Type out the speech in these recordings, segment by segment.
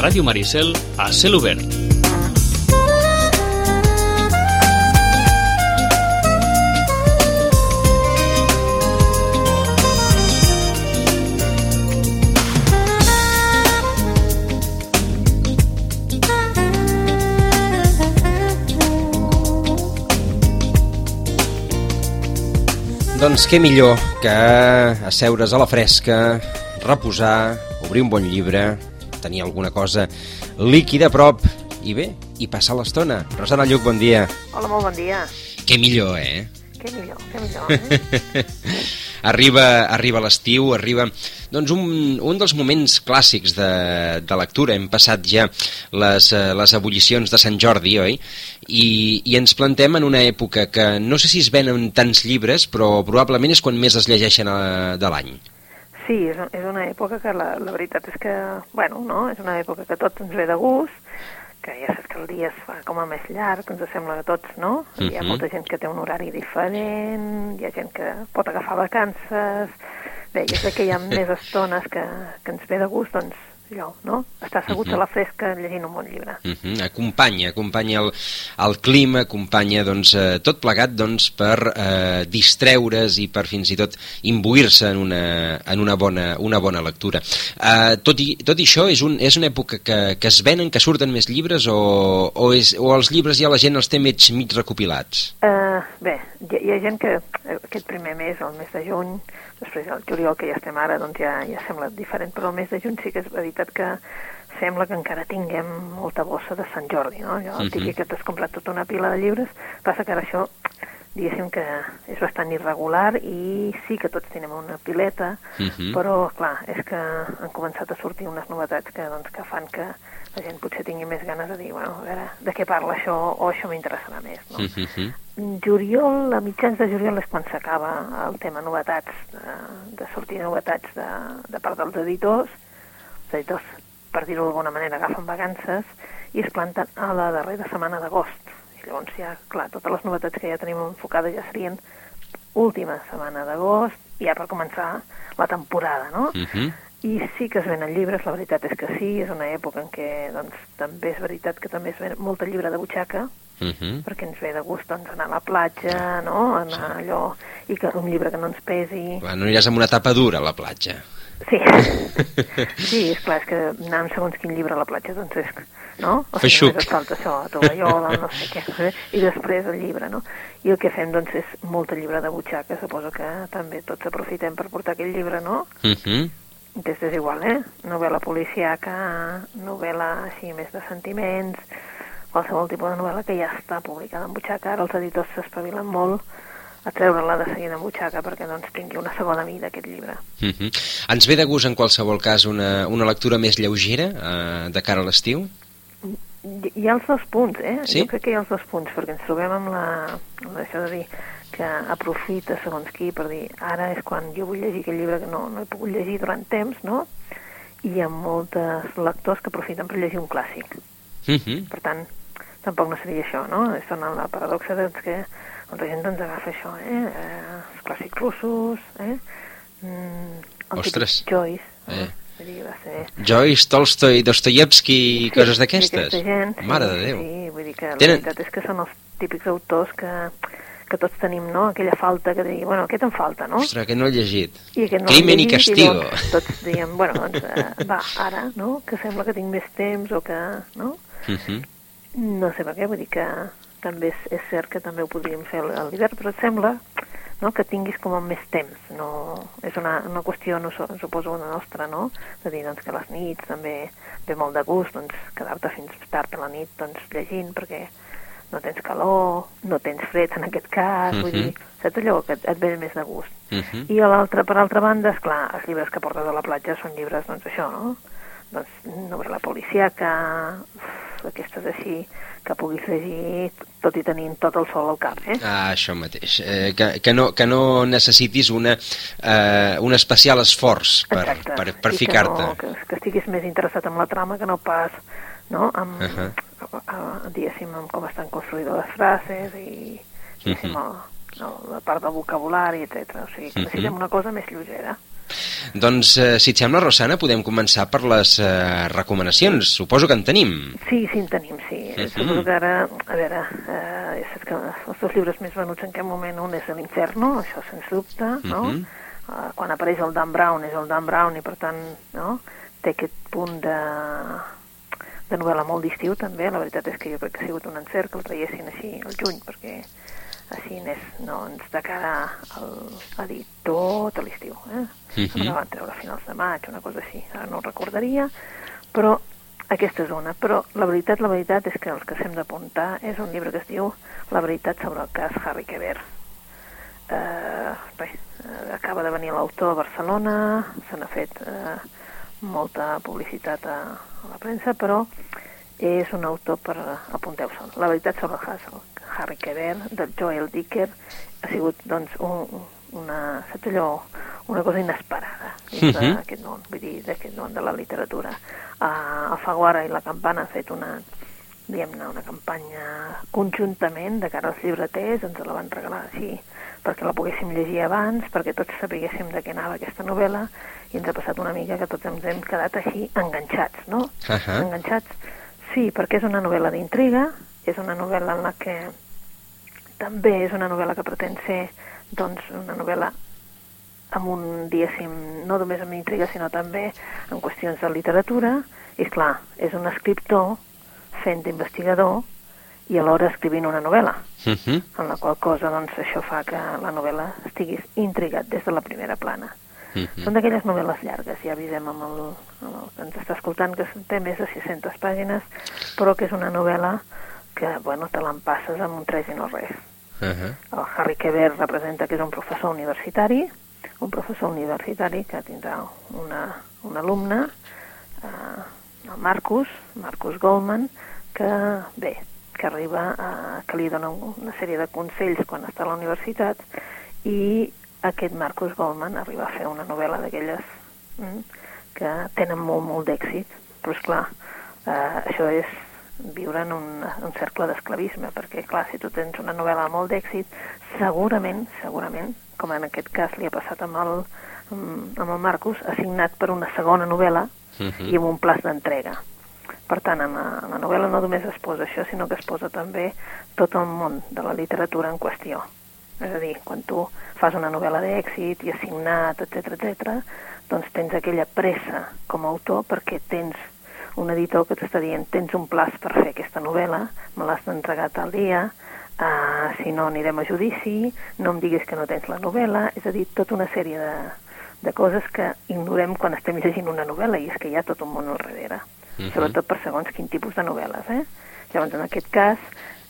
Ràdio Maricel a cel obert. Doncs què millor que asseure's a la fresca, reposar, obrir un bon llibre, tenir alguna cosa líquida a prop i bé, i passar l'estona. Rosana Lluc, bon dia. Hola, molt bon dia. Què millor, eh? Què millor, què millor, eh? arriba arriba l'estiu, arriba doncs un, un dels moments clàssics de, de lectura. Hem passat ja les, eh, les ebullicions de Sant Jordi, oi? I, I ens plantem en una època que no sé si es venen tants llibres, però probablement és quan més es llegeixen a, de l'any. Sí, és, és una època que la, la veritat és que, bueno, no? és una època que tot ens ve de gust, que ja saps que el dia es fa com a més llarg, ens sembla que tots, no? Uh -huh. Hi ha Mhm. molta gent que té un horari diferent, hi ha gent que pot agafar vacances... Bé, jo crec que hi ha més estones que, que ens ve de gust, doncs, allò, no? Estar asseguts Mhm. a la fresca llegint un bon llibre. Uh -huh. Acompanya, acompanya el, el clima, acompanya doncs, eh, tot plegat doncs, per eh, distreure's i per fins i tot imbuir-se en, una, en una, bona, una bona lectura. Eh, tot, i, tot i això, és, un, és una època que, que es venen, que surten més llibres o, o, és, o els llibres ja la gent els té mig, mig recopilats? Uh, bé, hi, hi ha gent que eh, aquest primer mes, el mes de juny, després el juliol que ja estem ara, doncs ja, ja sembla diferent, però el mes de juny sí que és veritat que sembla que encara tinguem molta bossa de Sant Jordi, no? Allò, el Mhm. típic que t'has comprat tota una pila de llibres, passa que ara això diguéssim que és bastant irregular i sí que tots tenim una pileta, Mhm. però clar, és que han començat a sortir unes novetats que, doncs, que fan que la gent potser tingui més ganes de dir, bueno, a veure, de què parla això o això m'interessarà més, no? Uh -huh. Juliol, a mitjans de juliol és quan s'acaba el tema novetats, de, de sortir novetats de, de part dels editors. Els editors, per dir-ho d'alguna manera, agafen vacances i es planten a la darrera setmana d'agost. I llavors ja, clar, totes les novetats que ja tenim enfocades ja serien última setmana d'agost, ja per començar la temporada, no? Uh -huh. I sí que es venen llibres, la veritat és que sí, és una època en què doncs, també és veritat que també es ven molta llibre de butxaca, Uh -huh. perquè ens ve de gust doncs, anar a la platja, no? anar allò, i que un llibre que no ens pesi. Clar, no aniràs amb una tapa dura a la platja. Sí, sí, és clar, és que anar amb segons quin llibre a la platja, doncs és, no? O Feixuc. només et falta això, a tovallola, no sé què, i després el llibre, no? I el que fem, doncs, és molta llibre de butxaca, suposo que també tots aprofitem per portar aquell llibre, no? Uh -huh. Des és igual, eh? Novel·la policíaca, novel·la així més de sentiments, qualsevol tipus de novel·la que ja està publicada en butxaca. Ara els editors s'espavilen molt a treure-la de seguida en butxaca perquè doncs tingui una segona vida aquest llibre. Uh -huh. Ens ve de gust en qualsevol cas una, una lectura més lleugera eh, de cara a l'estiu? Hi, ha els dos punts, eh? Sí? Jo crec que hi ha els dos punts, perquè ens trobem amb la... amb això de dir que aprofita segons qui per dir ara és quan jo vull llegir aquell llibre que no, no he pogut llegir durant temps, no? I hi ha molts lectors que aprofiten per llegir un clàssic. Uh -huh. Per tant, tampoc no seria això, no? És tornar a la paradoxa doncs, que molta gent ens agafa això, eh? eh els clàssics russos, eh? Mm, el Ostres. Joyce, Eh. eh? Dir, va ser... Joyce, Tolstoi, Dostoyevsky i coses Sí, d'aquestes? aquesta gent, sí, Mare de Déu. Sí, vull dir que la Tenen- veritat és que són els típics autors que, que tots tenim, no? Aquella falta que digui, bueno, aquest em falta, no? Ostres, que no he llegit. I aquest no Crimen l'he i llegit, castigo. llavors tots diem, bueno, doncs eh, va, ara, no? Que sembla que tinc més temps o que, no? Uh -huh. No sé per què, vull dir que també és, és cert que també ho podríem fer a l'hivern, però et sembla no, que tinguis com més temps. No, és una, una qüestió, no, so- suposo, una nostra, no? De dir doncs, que les nits també ve molt de gust doncs, quedar-te fins tard a la nit doncs, llegint perquè no tens calor, no tens fred en aquest cas, vull Mhm. dir, saps allò que et, et ve més de gust. Uh -huh. I a l'altra, per altra banda, és clar, els llibres que portes a la platja són llibres, doncs això, no? Doncs novel·la policíaca, uf, aquestes així, que puguis llegir tot i tenint tot el sol al cap, eh? Ah, això mateix. Eh, que, que, no, que no necessitis una, eh, un especial esforç per, Exacte. per, per ficar-te. Que, no, que, que estiguis més interessat en la trama que no pas no? amb, Uh -huh. a, a, diguéssim, amb com estan construïdes les frases i diguéssim, Mhm. el, no, la part del vocabulari, etc. O sigui, que necessitem Mhm. una cosa més lleugera. Doncs, eh, si et sembla, Rosana, podem començar per les eh, recomanacions. Suposo que en tenim. Sí, sí, en tenim, sí. Uh Mhm. -huh. Suposo que ara, a veure, eh, saps que els dos llibres més venuts en aquest moment, un és l'Inferno, això sens dubte, no? Uh Mhm. -huh. uh, quan apareix el Dan Brown és el Dan Brown i per tant, no?, té aquest punt de, de novel·la molt d'estiu també, la veritat és que jo crec que ha sigut un encert que el traiessin així al juny, perquè així és, no, ens de cara al, a dir tot a l'estiu, eh? Mhm. La van treure a finals de maig, una cosa així, ara no ho recordaria, però aquesta és una. Però la veritat, la veritat és que els que s'hem d'apuntar és un llibre que es diu La veritat sobre el cas Harry Quever. Eh, bé, eh, acaba de venir l'autor a Barcelona, se n'ha fet eh, molta publicitat a, a la premsa, però és un autor per apunteu-se'l. La veritat sobre el cas Harry Quever, del Joel Dicker, ha sigut doncs, un, una, saps allò, una cosa inesperada dins Mhm. d'aquest món, vull dir, d'aquest món de la literatura. Uh, Alfaguara i la Campana han fet una, diguem-ne, una campanya conjuntament de cara als llibreters, ens la van regalar així perquè la poguéssim llegir abans, perquè tots sapiguéssim de què anava aquesta novel·la, i ens ha passat una mica que tots ens hem quedat així enganxats, no? Ahà. Enganxats, sí, perquè és una novel·la d'intriga, és una novel·la en la que també és una novel·la que pretén ser, doncs, una novel·la amb un, diguéssim, no només amb intriga, sinó també en qüestions de literatura, i clar, és un escriptor fent d'investigador i alhora escrivint una novel·la, Uh -huh. en la qual cosa doncs, això fa que la novel·la estiguis intrigat des de la primera plana. Uh -huh. Són d'aquelles novel·les llargues, ja avisem amb el, amb el que ens està escoltant, que té més de 600 pàgines, però que és una novel·la que, bueno, te l'empasses amb un tres i no res. Uh -huh. El Harry Quever representa que és un professor universitari, un professor universitari que tindrà una, un alumne, eh, el Marcus, Marcus Goldman, que, bé, que arriba a, que li dona una sèrie de consells quan està a la universitat i aquest Marcus Goldman arriba a fer una novel·la d'aquelles mm, que tenen molt, molt d'èxit, però és clar, eh, això és viure en un, un cercle d'esclavisme, perquè clar, si tu tens una novel·la molt d'èxit, segurament, segurament, com en aquest cas li ha passat amb el, amb el Marcus, ha signat per una segona novel·la Uh -huh. i amb un plaç d'entrega. Per tant, en la, en la novel·la no només es posa això, sinó que es posa també tot el món de la literatura en qüestió. És a dir, quan tu fas una novel·la d'èxit i has signat, etc etc, doncs tens aquella pressa com a autor perquè tens un editor que t'està dient tens un plaç per fer aquesta novel·la, me l'has d'entregar tal dia, uh, si no anirem a judici, no em diguis que no tens la novel·la, és a dir, tota una sèrie de, de coses que ignorem quan estem llegint una novel·la i és que hi ha tot un món al darrere, uh Mhm. -huh. sobretot per segons quin tipus de novel·les, eh? Llavors, en aquest cas,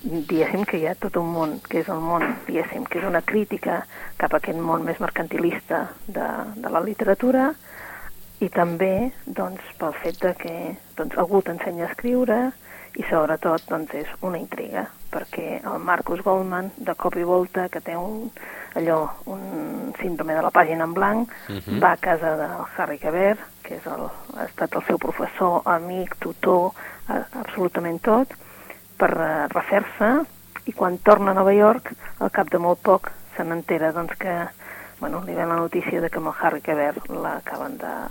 diguéssim que hi ha tot un món, que és el món, diguéssim, que és una crítica cap a aquest món més mercantilista de, de la literatura i també, doncs, pel fet de que doncs, algú t'ensenya a escriure i sobretot doncs, és una intriga perquè el Marcus Goldman de cop i volta que té un, allò, un síndrome de la pàgina en blanc Uh -huh. va a casa del Harry Quever que és el, ha estat el seu professor, amic, tutor, a- absolutament tot per eh, refer-se i quan torna a Nova York al cap de molt poc se n'entera doncs, que bueno, li ve la notícia de que amb el Harry Quever l'acaben de-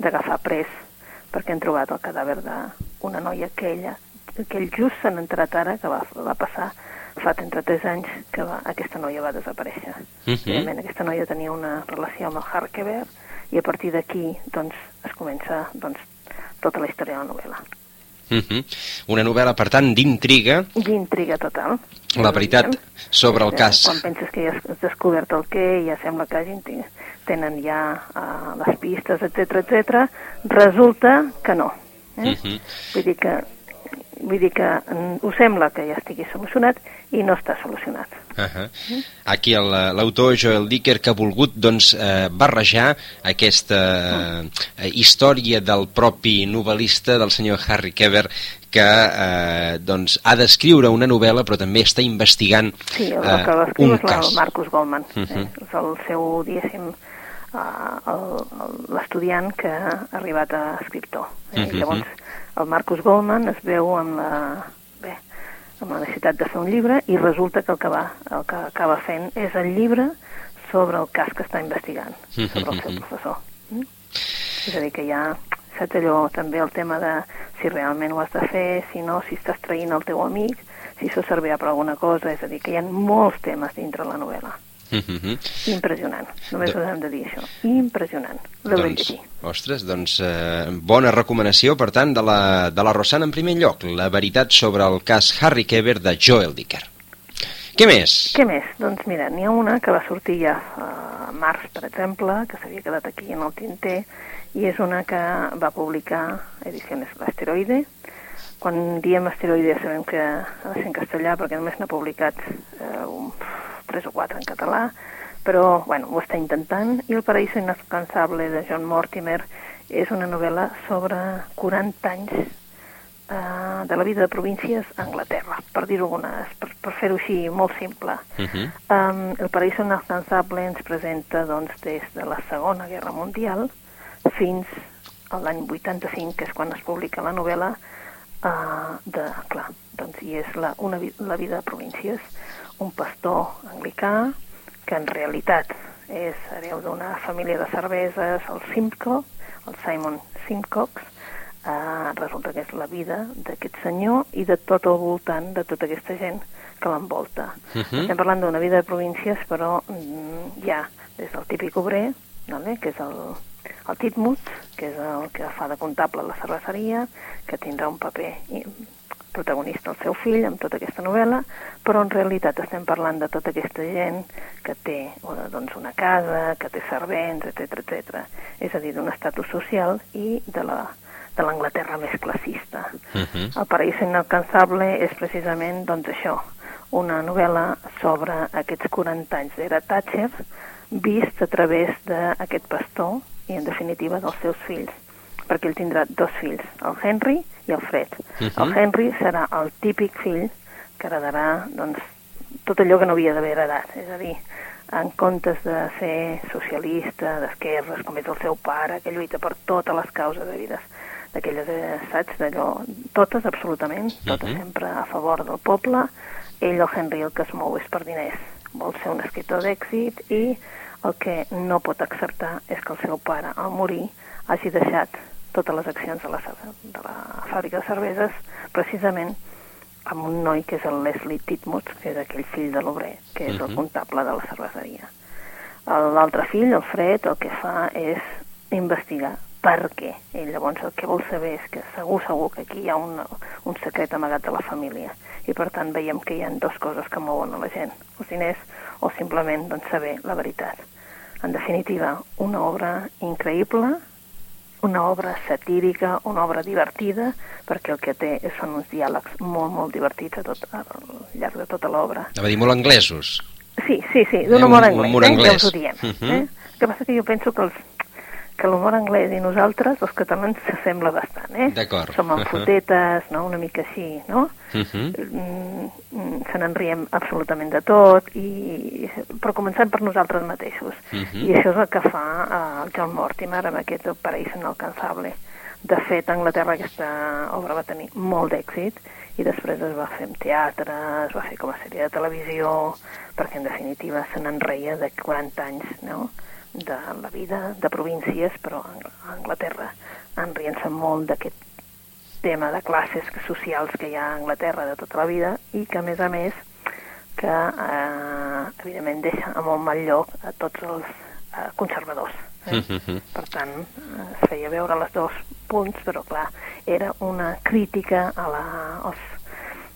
d'agafar pres perquè han trobat el cadàver d'una noia que ella que ell just s'han enterat ara que va, va passar fa 33 anys que va, aquesta noia va desaparèixer. Uh -huh. Realment aquesta noia tenia una relació amb el Harkever i a partir d'aquí doncs, es comença doncs, tota la història de la novel·la. Uh -huh. Una novel·la, per tant, d'intriga, D'intriga total. la veritat sobre el cas. Quan penses que ja has descobert el què, ja sembla que hagin, tenen ja uh, les pistes, etc etc. resulta que no. Eh? Uh -huh. Vull dir que vull dir que mm, ho sembla que ja estigui solucionat i no està solucionat. Uh -huh. Aquí el- l'autor Joel Dicker que ha volgut doncs, eh, barrejar aquesta eh, història del propi novel·lista, del senyor Harry Keber, que eh, doncs, ha d'escriure una novel·la però també està investigant Sí, el, eh, el que l'escriu un és cas. el Marcus Goldman. Mhm. eh? És el seu, diguéssim, uh, l'estudiant que ha arribat a escriptor. Eh? Mhm. Llavors, el Marcus Goldman es veu amb la, bé, amb la necessitat de fer un llibre i resulta que el que, va, el que acaba fent és el llibre sobre el cas que està investigant, sobre el seu Mhm. professor. Mm? És a dir, que hi ha, saps allò, també el tema de si realment ho has de fer, si no, si estàs traint el teu amic, si això servirà per alguna cosa, és a dir, que hi ha molts temes dintre la novel·la. Uh -huh. Impressionant, només De- us hem de dir això. Impressionant. L'haurem Doncs, llegir. ostres, doncs eh, bona recomanació, per tant, de la, de la Rosana en primer lloc, la veritat sobre el cas Harry Keber de Joel Dicker. Què més? Què més? Doncs mira, n'hi ha una que va sortir ja a març, per exemple, que s'havia quedat aquí en el tinter, i és una que va publicar Ediciones L'Asteroide. Quan diem asteroide sabem que ha de ser en castellà perquè només n'ha publicat eh, un, tres o quatre en català, però bueno, ho està intentant. I El paraíso inalcanzable de John Mortimer és una novel·la sobre 40 anys eh, de la vida de províncies a Anglaterra, per dir-ho algunes, per, per fer-ho així molt simple. Uh -huh. Um, el paraíso inalcanzable ens presenta doncs, des de la Segona Guerra Mundial fins a l'any 85, que és quan es publica la novel·la, uh, de, clar, doncs, i és la, una, la vida de províncies. Un pastor anglicà, que en realitat és hereu d'una família de cerveses, el Simcoe, el Simon Simcox, uh, resulta que és la vida d'aquest senyor i de tot el voltant de tota aquesta gent que l'envolta. Mhm. Estem parlant d'una vida de províncies, però mm, hi ha des del típic obrer, vale? que és el, el Titmut, que és el que fa de comptable a la cerveseria, que tindrà un paper protagonista el seu fill amb tota aquesta novel·la, però en realitat estem parlant de tota aquesta gent que té doncs, una casa, que té servents, etc etc. És a dir, d'un estatus social i de la de l'Anglaterra més classista. Uh -huh. El paraíso inalcanzable és precisament doncs, això, una novel·la sobre aquests 40 anys d'era Thatcher vist a través d'aquest pastor i, en definitiva, dels seus fills perquè ell tindrà dos fills, el Henry i el Fred. Mhm. El Henry serà el típic fill que heredarà doncs, tot allò que no havia d'haver heredat, és a dir, en comptes de ser socialista, d'esquerres, com és el seu pare, que lluita per totes les causes degudes d'aquelles, eh, saps, d'allò, totes, absolutament, totes Mhm. sempre a favor del poble, ell, el Henry, el que es mou és per diners, vol ser un escriptor d'èxit i el que no pot acceptar és que el seu pare, al morir, hagi deixat totes les accions de la, de la fàbrica de cerveses precisament amb un noi que és el Leslie Titmuth, que és aquell fill de l'obrer, que és el Mhm. comptable de la cerveseria. El- L'altre fill, el Fred, el que fa és investigar per què. Ell llavors el que vol saber és que segur, segur que aquí hi ha un, un secret amagat de la família i per tant veiem que hi ha dues coses que mouen a la gent, els diners o simplement doncs, saber la veritat. En definitiva, una obra increïble, una obra satírica, una obra divertida, perquè el que té són uns diàlegs molt, molt divertits a tot, al llarg de tota l'obra. Anava a dir molt anglesos. Sí, sí, sí, d'un Eh, humor un anglès, humor eh? anglès. ja us ho diem. Mhm. eh? El que passa que jo penso que, els, que l'humor anglès i nosaltres, els catalans, s'assembla bastant, eh? D'acord. Som amb Mhm. fotetes, no?, una mica així, no? Uh -huh. Mm, mm, se n'enriem absolutament de tot, i, però començant per nosaltres mateixos. Mhm. I això és el que fa eh, el John Mortimer amb aquest Paraíso inalcanzable. De fet, a Anglaterra aquesta obra va tenir molt d'èxit i després es va fer en teatre, es va fer com a sèrie de televisió, perquè en definitiva se n'enreia de 40 anys no? De la vida de províncies, però a Anglaterra enrient-se molt d'aquest tema de classes socials que hi ha a Anglaterra de tota la vida i que, a més a més, que eh, evidentment deixa a molt mal lloc a tots els eh, conservadors. Eh? Mhm. Per tant, eh, es feia veure les dos punts, però clar, era una crítica a la, als,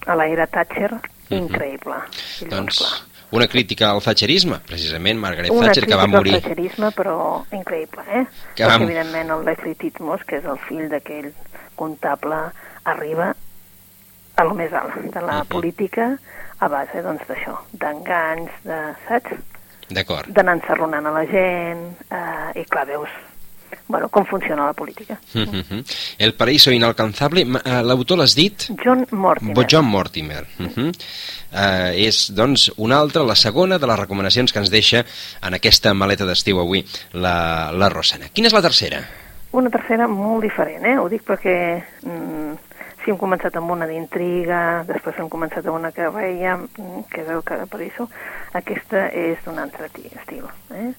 a la era Thatcher increïble. I llavors, Doncs clar, una crítica al thatcherisme, precisament Margaret una Thatcher, que va crítica morir. al thatcherisme, però increïble, eh? Que Perquè, va- evidentment, el Leslie Titmus, que és el fill d'aquell comptable, arriba a lo més alt de la Mhm. política a base, doncs, d'això, d'enganys, de, saps? D'acord. D'anar ensarronant a la gent, eh, i clar, veus, bueno, com funciona la política. Mhm. El paraíso inalcanzable, eh, l'autor l'has dit? John Mortimer. John Mortimer. Uh -huh. uh, és, doncs, una altra, la segona de les recomanacions que ens deixa en aquesta maleta d'estiu avui, la, la Rosana. Quina és la tercera? Una tercera molt diferent, eh? Ho dic perquè mm, Sí, hem començat amb una d'intriga, després hem començat amb una que reia, mm, que que per això. Aquesta és d'un altre estil. Eh?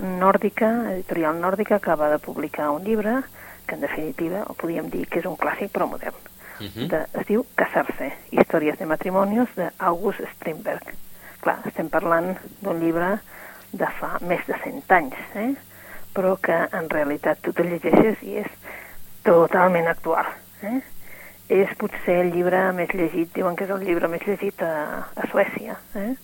Nòrdica, editorial Nòrdica, acaba de publicar un llibre que en definitiva ho podíem dir que és un clàssic però modern. Uh -huh. de, es diu Casar-se, històries de matrimonios d'August Strindberg. Clar, estem parlant d'un llibre de fa més de 100 anys, eh? però que en realitat tu te llegeixes i és totalment actual. Eh? És potser el llibre més llegit, diuen que és el llibre més llegit a, a Suècia. Eh?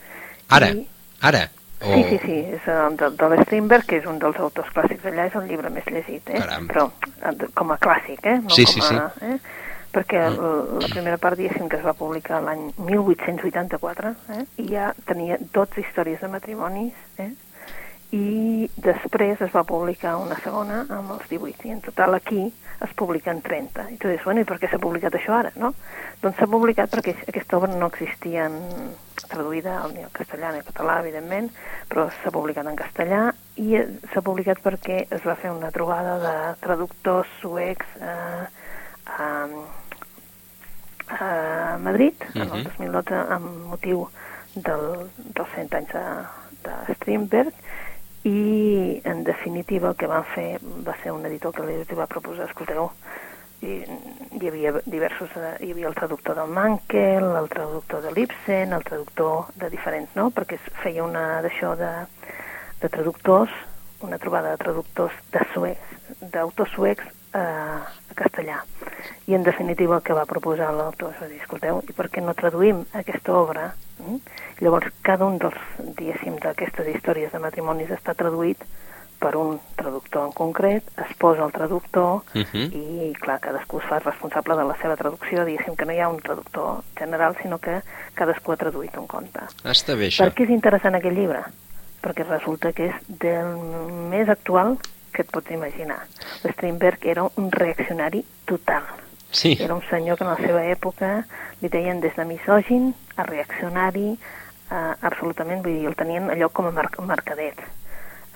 Ara, I... ara. O... Sí, sí, sí, és el de, de l'Strindberg, que és un dels autors clàssics d'allà, és el llibre més llegit, eh? Caram. però eh, com a clàssic, eh? no sí, com sí, a, sí. Eh? perquè mm. la primera part, diguéssim, que es va publicar l'any 1884, eh? i ja tenia 12 històries de matrimonis, eh? I després es va publicar una segona amb els 18, i en total aquí es publiquen 30. I tu dius, bueno, i per què s'ha publicat això ara, no? Doncs s'ha publicat perquè aquesta obra no existia en, traduïda al, ni al castellà ni al català, evidentment, però s'ha publicat en castellà i s'ha publicat perquè es va fer una trobada de traductors suecs eh, a, a Madrid, uh -huh. en el 2012, amb motiu del, dels 100 anys de, de Strindberg, i en definitiva el que van fer va ser un editor que li va proposar, escolteu, hi, hi havia diversos, eh, hi havia el traductor del Mankel, el traductor de l'Ibsen, el traductor de diferents, no? Perquè es feia una d'això de, de traductors, una trobada de traductors de suecs, d'autors suecs a, a castellà. I en definitiva el que va proposar l'autor és dir, escolteu, i per què no traduïm aquesta obra? Mm? Llavors, cada un dels, diguéssim, d'aquestes històries de matrimonis està traduït per un traductor en concret, es posa el traductor Uh -huh. i, clar, cadascú es fa responsable de la seva traducció, diguéssim que no hi ha un traductor general, sinó que cadascú ha traduït un conte. Està bé, això. Per què és interessant aquest llibre? Perquè resulta que és del més actual que et pots imaginar. Strindberg era un reaccionari total. Sí. Era un senyor que en la seva època li deien des de misògin a reaccionari, eh, absolutament, vull dir, el tenien allò com a mar mercadet.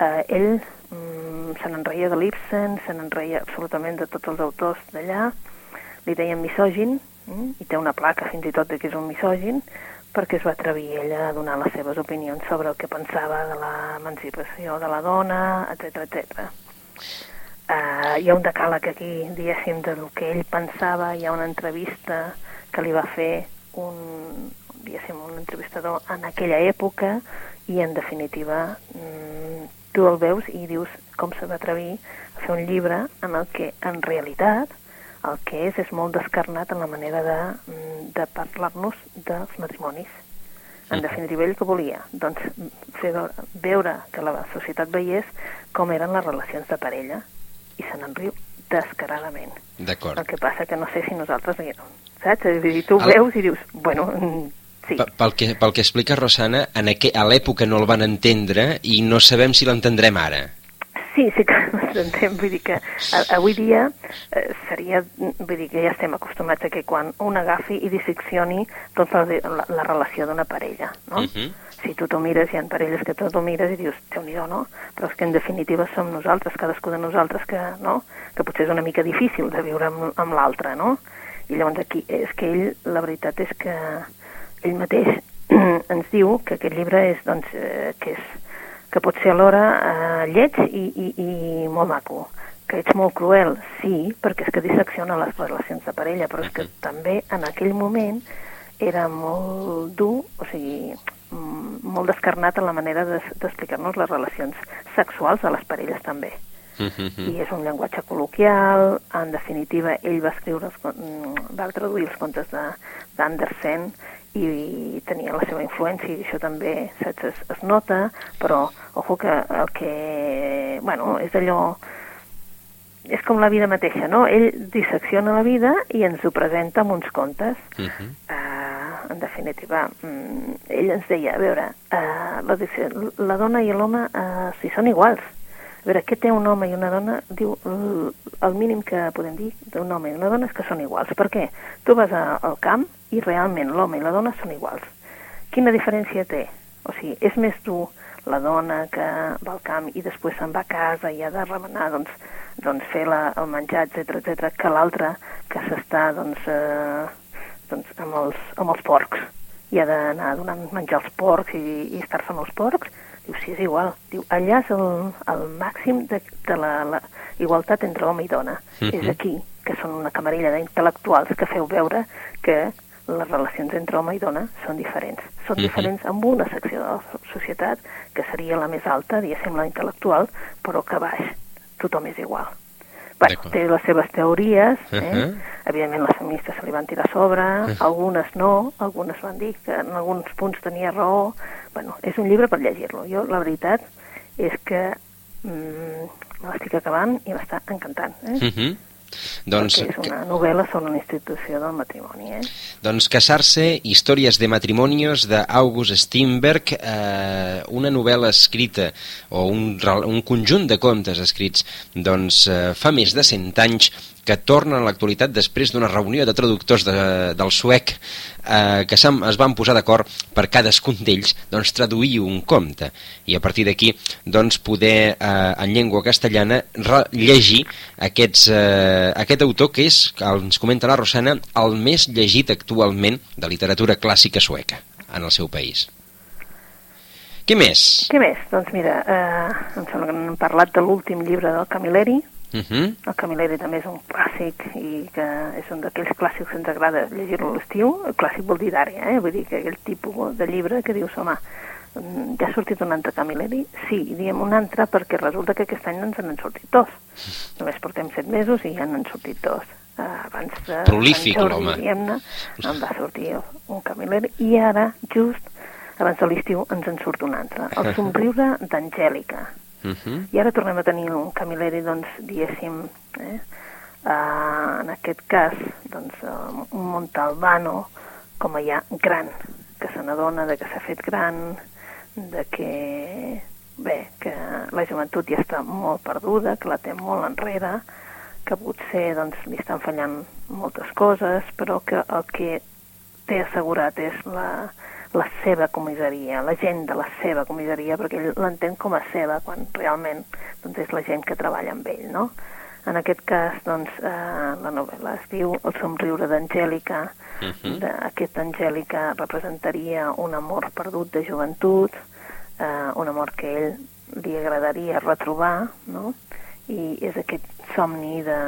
Eh, ell mm, se n'enreia de l'Ibsen, se n'enreia absolutament de tots els autors d'allà, li deien misògin, mm, i té una placa fins i tot de que és un misògin, perquè es va atrevir ella a donar les seves opinions sobre el que pensava de l'emancipació de la dona, etc etc. Uh, hi ha un decàleg aquí, diguéssim, del que ell pensava, hi ha una entrevista que li va fer un, diguéssim, un entrevistador en aquella època i en definitiva mm, tu el veus i dius com se va atrevir a fer un llibre en el que en realitat el que és és molt descarnat en la manera de, mm, de parlar-nos dels matrimonis. En definitiva, ell que volia? Doncs fer veure, veure que la societat veiés com eren les relacions de parella i se n'en riu descaradament. D'acord. El que passa que no sé si nosaltres, saps? És a dir, tu El- veus i dius, bueno, mm, sí, Pe- Pel que, pel que explica Rosana, en aqu a l'època no el van entendre i no sabem si l'entendrem ara. sí, sí que s'entén, vull dir que avui dia eh, seria, vull dir que ja estem acostumats a que quan un agafi i disseccioni tota la, la, la relació d'una parella, no? Mhm. Si tu t'ho mires, hi ha parelles que tu t'ho mires i dius, déu nhi no? Però és que en definitiva som nosaltres, cadascú de nosaltres que, no? que potser és una mica difícil de viure amb, amb l'altre, no? I llavors aquí és que ell, la veritat és que ell mateix ens diu que aquest llibre és, doncs, eh, que és que pot ser alhora eh, lleig i, i, i molt maco. Que ets molt cruel, sí, perquè és que dissecciona les relacions de parella, però és que també en aquell moment era molt dur, o sigui, mm, molt descarnat en la manera d'explicar-nos les relacions sexuals de les parelles també. Mhm. I és un llenguatge col·loquial, en definitiva ell va escriure, els, mm, va traduir els contes de- d'Andersen i, i tenia la seva influència i això també saps, es, es nota, però ojo que el que, bueno, és allò és com la vida mateixa, no? Ell dissecciona la vida i ens ho presenta amb uns contes. Mhm. Uh, en definitiva, mm, ell ens deia, a veure, uh, la, la dona i l'home, uh, si són iguals, a veure, què té un home i una dona? Diu, el mínim que podem dir d'un home i una dona és que són iguals. Per què? Tu vas a, al camp i realment l'home i la dona són iguals. Quina diferència té? O sigui, és més dur la dona que va al camp i després se'n va a casa i ha de remenar, doncs, doncs fer la, el menjar, etc etc que l'altre que s'està, doncs, eh, doncs amb, els, amb els porcs i ha d'anar donant menjar als porcs i, i estar-se amb els porcs, diu, sí, és igual. Diu, allà és el, el màxim de, de la, la igualtat entre home i dona. Uh -huh. És aquí, que són una camarilla d'intel·lectuals que feu veure que les relacions entre home i dona són diferents. Són uh -huh. diferents amb una secció de la societat que seria la més alta, diguéssim, la intel·lectual, però que baix tothom és igual. Bueno, té les seves teories, eh? Uh -huh. evidentment les feministes se li van tirar a sobre, uh -huh. algunes no, algunes van dir que en alguns punts tenia raó. Bueno, és un llibre per llegir-lo. Jo, la veritat, és que mm, l'estic acabant i m'està encantant. Eh? Uh -huh. Doncs, Perquè és una novel·la sobre una institució del matrimoni. Eh? Doncs Casar-se, històries de matrimonios d'August Steinberg, eh, una novel·la escrita o un, un conjunt de contes escrits doncs, eh, fa més de 100 anys que torna a l'actualitat després d'una reunió de traductors de, del suec eh, que es van posar d'acord per cadascun d'ells doncs, traduir un conte i a partir d'aquí doncs, poder eh, en llengua castellana llegir aquests, eh, aquest autor que és, ens comenta la Rosana, el més llegit actualment de literatura clàssica sueca en el seu país. Què més? Què més? Doncs mira, eh, em sembla que hem parlat de l'últim llibre del Camilleri, Uh mhm. -huh. El Camilleri també és un clàssic i que és un d'aquells clàssics que ens agrada llegir-lo a l'estiu. El clàssic vol dir d'àrea, eh? vull dir que aquell tipus de llibre que dius, home, ja ha sortit un altre Camilleri? Sí, diem un altre perquè resulta que aquest any no ens n'han sortit dos. Només portem set mesos i ja n'han sortit dos. Uh, abans de Prolífic, l'home. Em va sortir un Camilleri i ara, just abans de l'estiu, ens en surt un altre. El somriure d'Angèlica Uh -huh. I ara tornem a tenir un Camilleri, doncs, diguéssim, eh? Uh, en aquest cas, doncs, uh, un Montalbano com a ja gran, que se n'adona de que s'ha fet gran, de que, bé, que la joventut ja està molt perduda, que la té molt enrere, que potser doncs, li estan fallant moltes coses, però que el que té assegurat és la, la seva comissaria, la gent de la seva comissaria, perquè ell l'entén com a seva, quan realment doncs, és la gent que treballa amb ell, no? En aquest cas, doncs, eh, la novel·la es diu El somriure d'Angèlica. Uh mhm. -huh. Aquesta Angèlica representaria un amor perdut de joventut, eh, un amor que ell li agradaria retrobar, no? I és aquest somni de,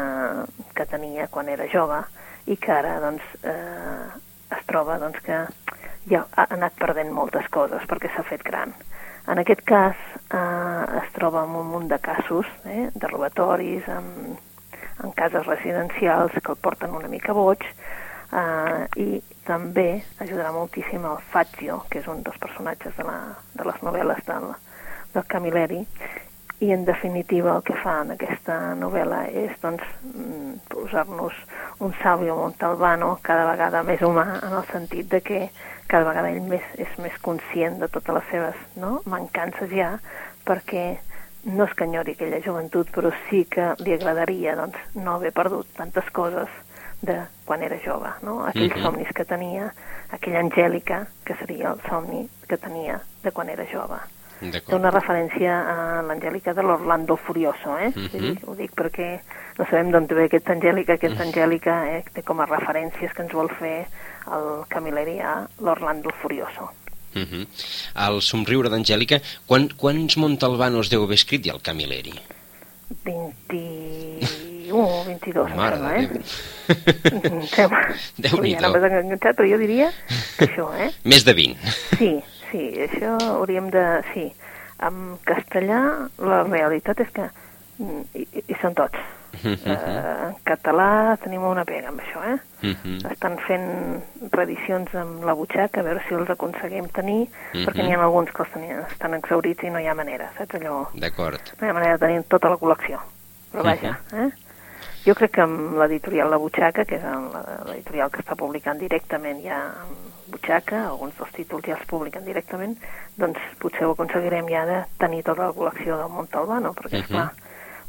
que tenia quan era jove i que ara, doncs, eh, es troba, doncs, que ja ha anat perdent moltes coses perquè s'ha fet gran. En aquest cas eh, es troba en un munt de casos eh, de robatoris en, en cases residencials que el porten una mica boig eh, i també ajudarà moltíssim el Fazio, que és un dels personatges de, la, de les novel·les del, del Camilleri i en definitiva el que fa en aquesta novel·la és doncs, mm, posar-nos un Savio Montalbano cada vegada més humà en el sentit de que cada vegada ell més, és més conscient de totes les seves no? mancances ja perquè no és que enyori aquella joventut però sí que li agradaria doncs, no haver perdut tantes coses de quan era jove, no? aquells mm -hmm. somnis que tenia, aquella Angèlica que seria el somni que tenia de quan era jove té una referència a l'Angèlica de l'Orlando Furioso, eh? Uh -huh. Ho dic perquè no sabem d'on ve aquesta Angèlica, aquesta Angèlica eh, té com a referències que ens vol fer el Camilleri a l'Orlando Furioso. Uh -huh. El somriure d'Angèlica, quan, quants Montalbanos deu haver escrit ja el Camilleri? 21 22, Mare sembla, eh? Déu-n'hi-do. Ja però jo diria que això, eh? Més de 20. Sí, sí, això hauríem de... Sí, en castellà la realitat és que mm, hi, hi són tots. Uh -huh. uh, en català tenim una pega amb això, eh? Uh -huh. Estan fent reedicions amb la butxaca a veure si els aconseguim tenir, uh -huh. perquè n'hi ha alguns que els tenien, estan exaurits i no hi ha manera, saps allò? D'acord. No hi ha manera de tenir tota la col·lecció. Però vaja, uh -huh. eh? Jo crec que amb l'editorial La Butxaca, que és l'editorial que està publicant directament ja Butxaca, alguns dels títols ja es publiquen directament, doncs potser ho aconseguirem ja de tenir tota la col·lecció del Montalbano, perquè, uh -huh. esclar,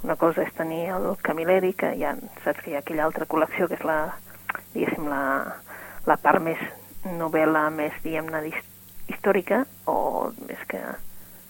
una cosa és tenir el Camilleri, que ja saps que hi ha aquella altra col·lecció, que és la, diguéssim, la, la part més novel·la, més, diguem-ne, històrica, o més que,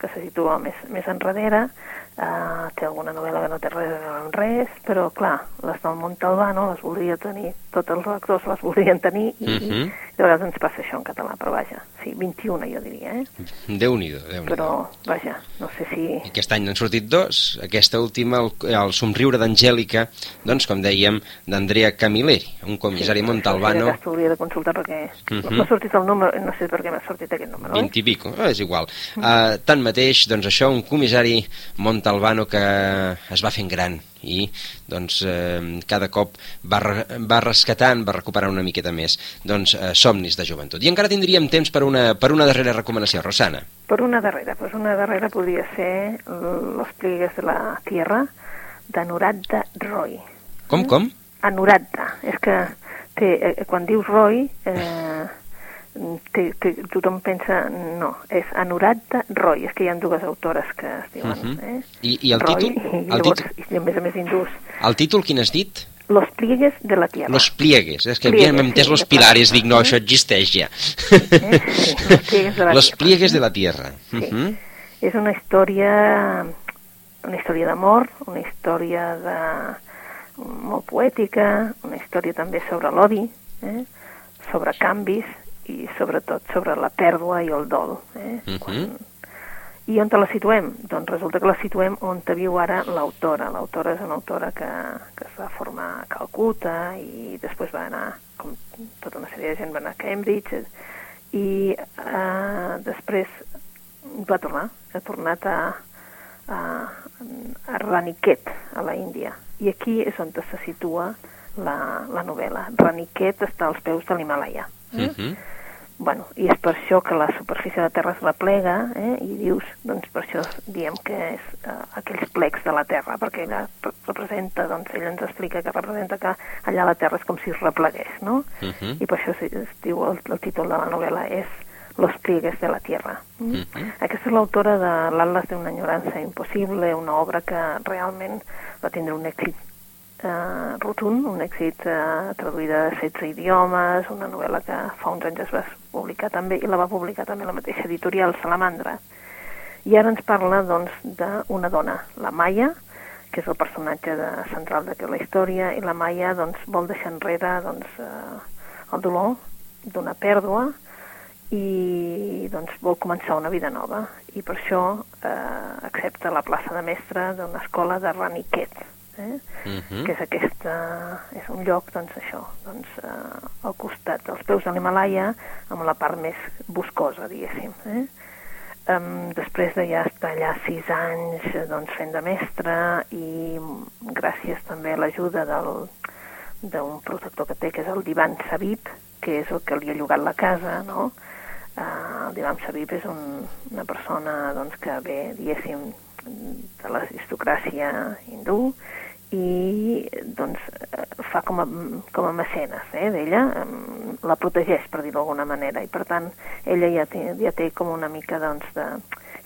que se situa més, més enrere, Uh, té alguna novel·la que no té res a amb res, però clar, les del Montalbano les voldria tenir, tots els lectors les voldrien tenir i, uh -huh. i Mhm. De vegades ens passa això en català, però vaja, sí, 21 jo diria, eh? Déu-n'hi-do, déu nhi Però, vaja, no sé si... Aquest any n'han sortit dos, aquesta última, el, el somriure d'Angèlica, doncs, com dèiem, d'Andrea Camilleri, un comissari sí, Montalbano, Això hauria de consultar perquè Uh -huh. m'ha sortit el número, no sé per què m'ha sortit aquest número, 20 eh? i pico, eh, és igual. Uh, tanmateix, doncs això, un comissari Montalbano que es va fent gran i doncs eh, cada cop va, va rescatant, va recuperant una miqueta més doncs, eh, somnis de joventut. I encara tindríem temps per una, per una darrera recomanació, Rosana. Per una darrera, pues una darrera podria ser Los pliegues de la tierra, d'Anuradha Roy. Com, com? Anuradha, és que té, eh, quan dius Roy, eh, té, té, tothom pensa, no, és Anuradha Roy, és que hi ha dues autores que es diuen, Mhm. eh? I- i el Roy, títol? I, El llavors, títol? i a més a més hindús. El títol quin has dit? Los pliegues de la tierra. Los pliegues. És que Pliegues, havíem entès sí, los pilares, dic, no, eh? això existeix ja. Eh? Sí, los pliegues de la Los tierra. pliegues de la tierra. Sí. Mhm. És una història una història d'amor, una història de, molt poètica, una història també sobre l'odi, eh? sobre canvis i sobretot sobre la pèrdua i el dol. Eh? Mhm. Quan... I on te la situem? Doncs resulta que la situem on te viu ara l'autora. L'autora és una autora que, que es va formar a Calcuta i després va anar, com tota una sèrie de gent, va anar a Cambridge eh, i eh, després va tornar, ha tornat a, a, a Raniquet, a la Índia. I aquí és on se situa la, la novel·la. Raniquet està als peus de l'Himalaya. Eh? Bueno, i és per això que la superfície de la Terra es replega, eh? i dius, doncs per això diem que és eh, aquells plecs de la Terra, perquè ella re- representa, doncs ella ens explica que representa que allà la Terra és com si es replegués, no? Mhm. I per això es, es diu, el, el títol de la novel·la és Los pliegues de la Tierra. Mm? Mhm. Aquesta és l'autora de L'Atlas d'una enyorança impossible, una obra que realment va tindre un èxit eh, rotund, un èxit eh, traduïda a 16 idiomes, una novel·la que fa uns anys es va publicar també, i la va publicar també la mateixa editorial, Salamandra. I ara ens parla, doncs, d'una dona, la Maya, que és el personatge de, central d'aquesta història, i la Maya, doncs, vol deixar enrere, doncs, eh, el dolor d'una pèrdua i doncs vol començar una vida nova i per això eh, accepta la plaça de mestre d'una escola de Raniquet eh? Mhm. que és aquesta és un lloc doncs això doncs, eh, al costat dels peus de l'Himalaya amb la part més boscosa diguéssim eh? Um, després de ja estar allà sis anys eh, doncs, fent de mestre i gràcies també a l'ajuda d'un protector que té, que és el Divan Sabib, que és el que li ha llogat la casa, no? Uh, el Divan Sabib és un, una persona doncs, que ve, diguéssim, de l'aristocràcia hindú i doncs, eh, fa com a, com a mecenes eh, d'ella, la protegeix, per dir-ho d'alguna manera, i per tant ella ja té, ja té com una mica, doncs, de,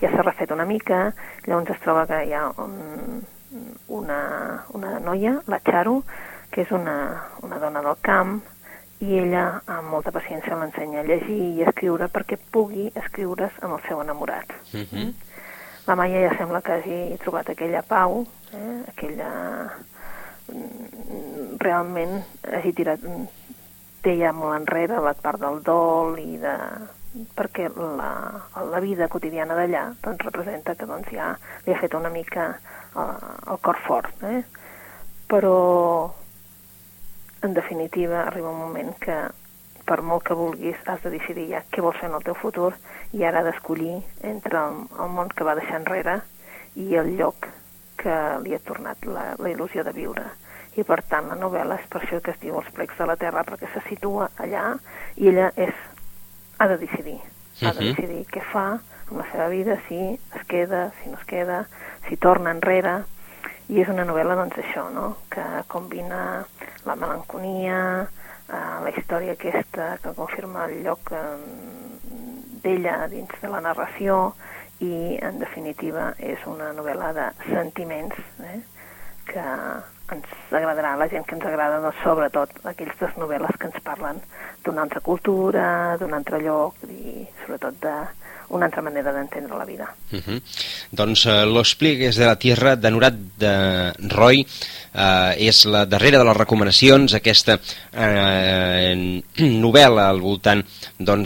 ja s'ha refet una mica, llavors es troba que hi ha un, una, una noia, la Charu, que és una, una dona del camp, i ella amb molta paciència l'ensenya a llegir i a escriure perquè pugui escriure's amb el seu enamorat. Mhm. La Maia ja sembla que hagi trobat aquella pau, eh? aquella... mm, realment hagi tirat té ja molt enrere la part del dol i de perquè la, la vida quotidiana d'allà doncs representa que doncs ja li ha fet una mica eh, el cor fort eh? però en definitiva arriba un moment que per molt que vulguis has de decidir ja què vols fer en el teu futur i ara d'escollir entre el, el món que va deixar enrere i el lloc que li ha tornat la, la il·lusió de viure i per tant la novel·la és per això que es diu Els plecs de la terra perquè se situa allà i ella és, ha de decidir ha de Mhm. decidir què fa amb la seva vida, si es queda, si no es queda, si torna enrere i és una novel·la doncs això, no? que combina la melanconia, eh, la història aquesta que confirma el lloc eh, d'ella dins de la narració i en definitiva és una novel·la de sentiments eh? que ens agradarà la gent que ens agrada, doncs, sobretot aquells dos novel·les que ens parlen d'una altra cultura, d'un altre lloc i sobretot de, una altra manera d'entendre la vida. Uh -huh. Doncs uh, Los pliegues de la tierra de Nurat de Roy uh, és la darrera de les recomanacions, aquesta uh, novel·la al voltant d'una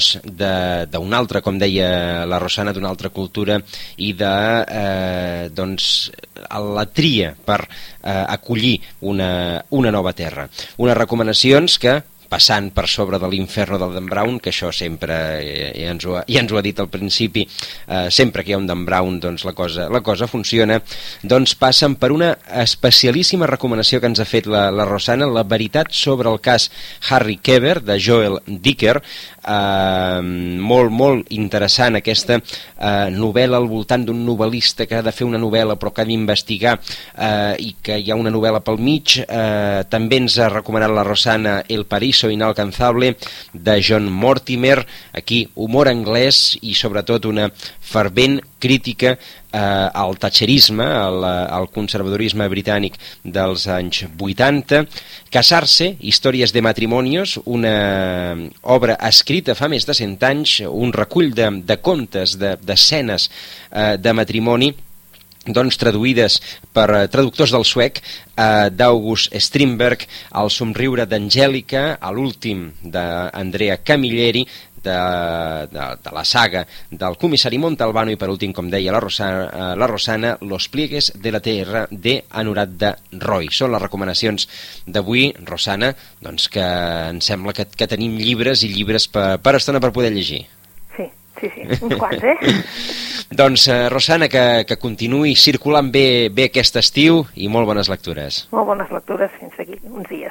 doncs, altra, com deia la Rosana, d'una altra cultura i de uh, doncs, la tria per uh, acollir una, una nova terra. Unes recomanacions que passant per sobre de l'inferno del Dan Brown, que això sempre, eh, ja, ens ho ha, ja ens ho ha dit al principi, eh, sempre que hi ha un Dan Brown doncs la cosa, la cosa funciona, doncs passen per una especialíssima recomanació que ens ha fet la, la Rosana, la veritat sobre el cas Harry Keber, de Joel Dicker, eh, molt, molt interessant aquesta eh, novel·la al voltant d'un novel·lista que ha de fer una novel·la però que ha d'investigar eh, i que hi ha una novel·la pel mig, eh, també ens ha recomanat la Rosana El Paraíso Inalcanzable de John Mortimer, aquí humor anglès i sobretot una fervent crítica eh, al thatcherisme, al, al conservadorisme britànic dels anys 80. Casar-se, històries de matrimonios, una obra escrita fa més de 100 anys, un recull de, de contes, d'escenes de, eh, de matrimoni, doncs, traduïdes per uh, traductors del suec uh, d'August Strindberg, El somriure d'Angèlica, a l'últim d'Andrea Camilleri, de, de, de la saga del comissari Montalbano i per últim, com deia la Rosana, uh, la Rosana Los pliegues de la terra de Anurat de Roy. Són les recomanacions d'avui, Rosana, doncs que em sembla que, que tenim llibres i llibres per, per estona per poder llegir. Sí, sí, sí, uns quants, eh? Doncs, eh, Rosana, que, que continuï circulant bé, bé aquest estiu i molt bones lectures. Molt bones lectures fins aquí uns dies.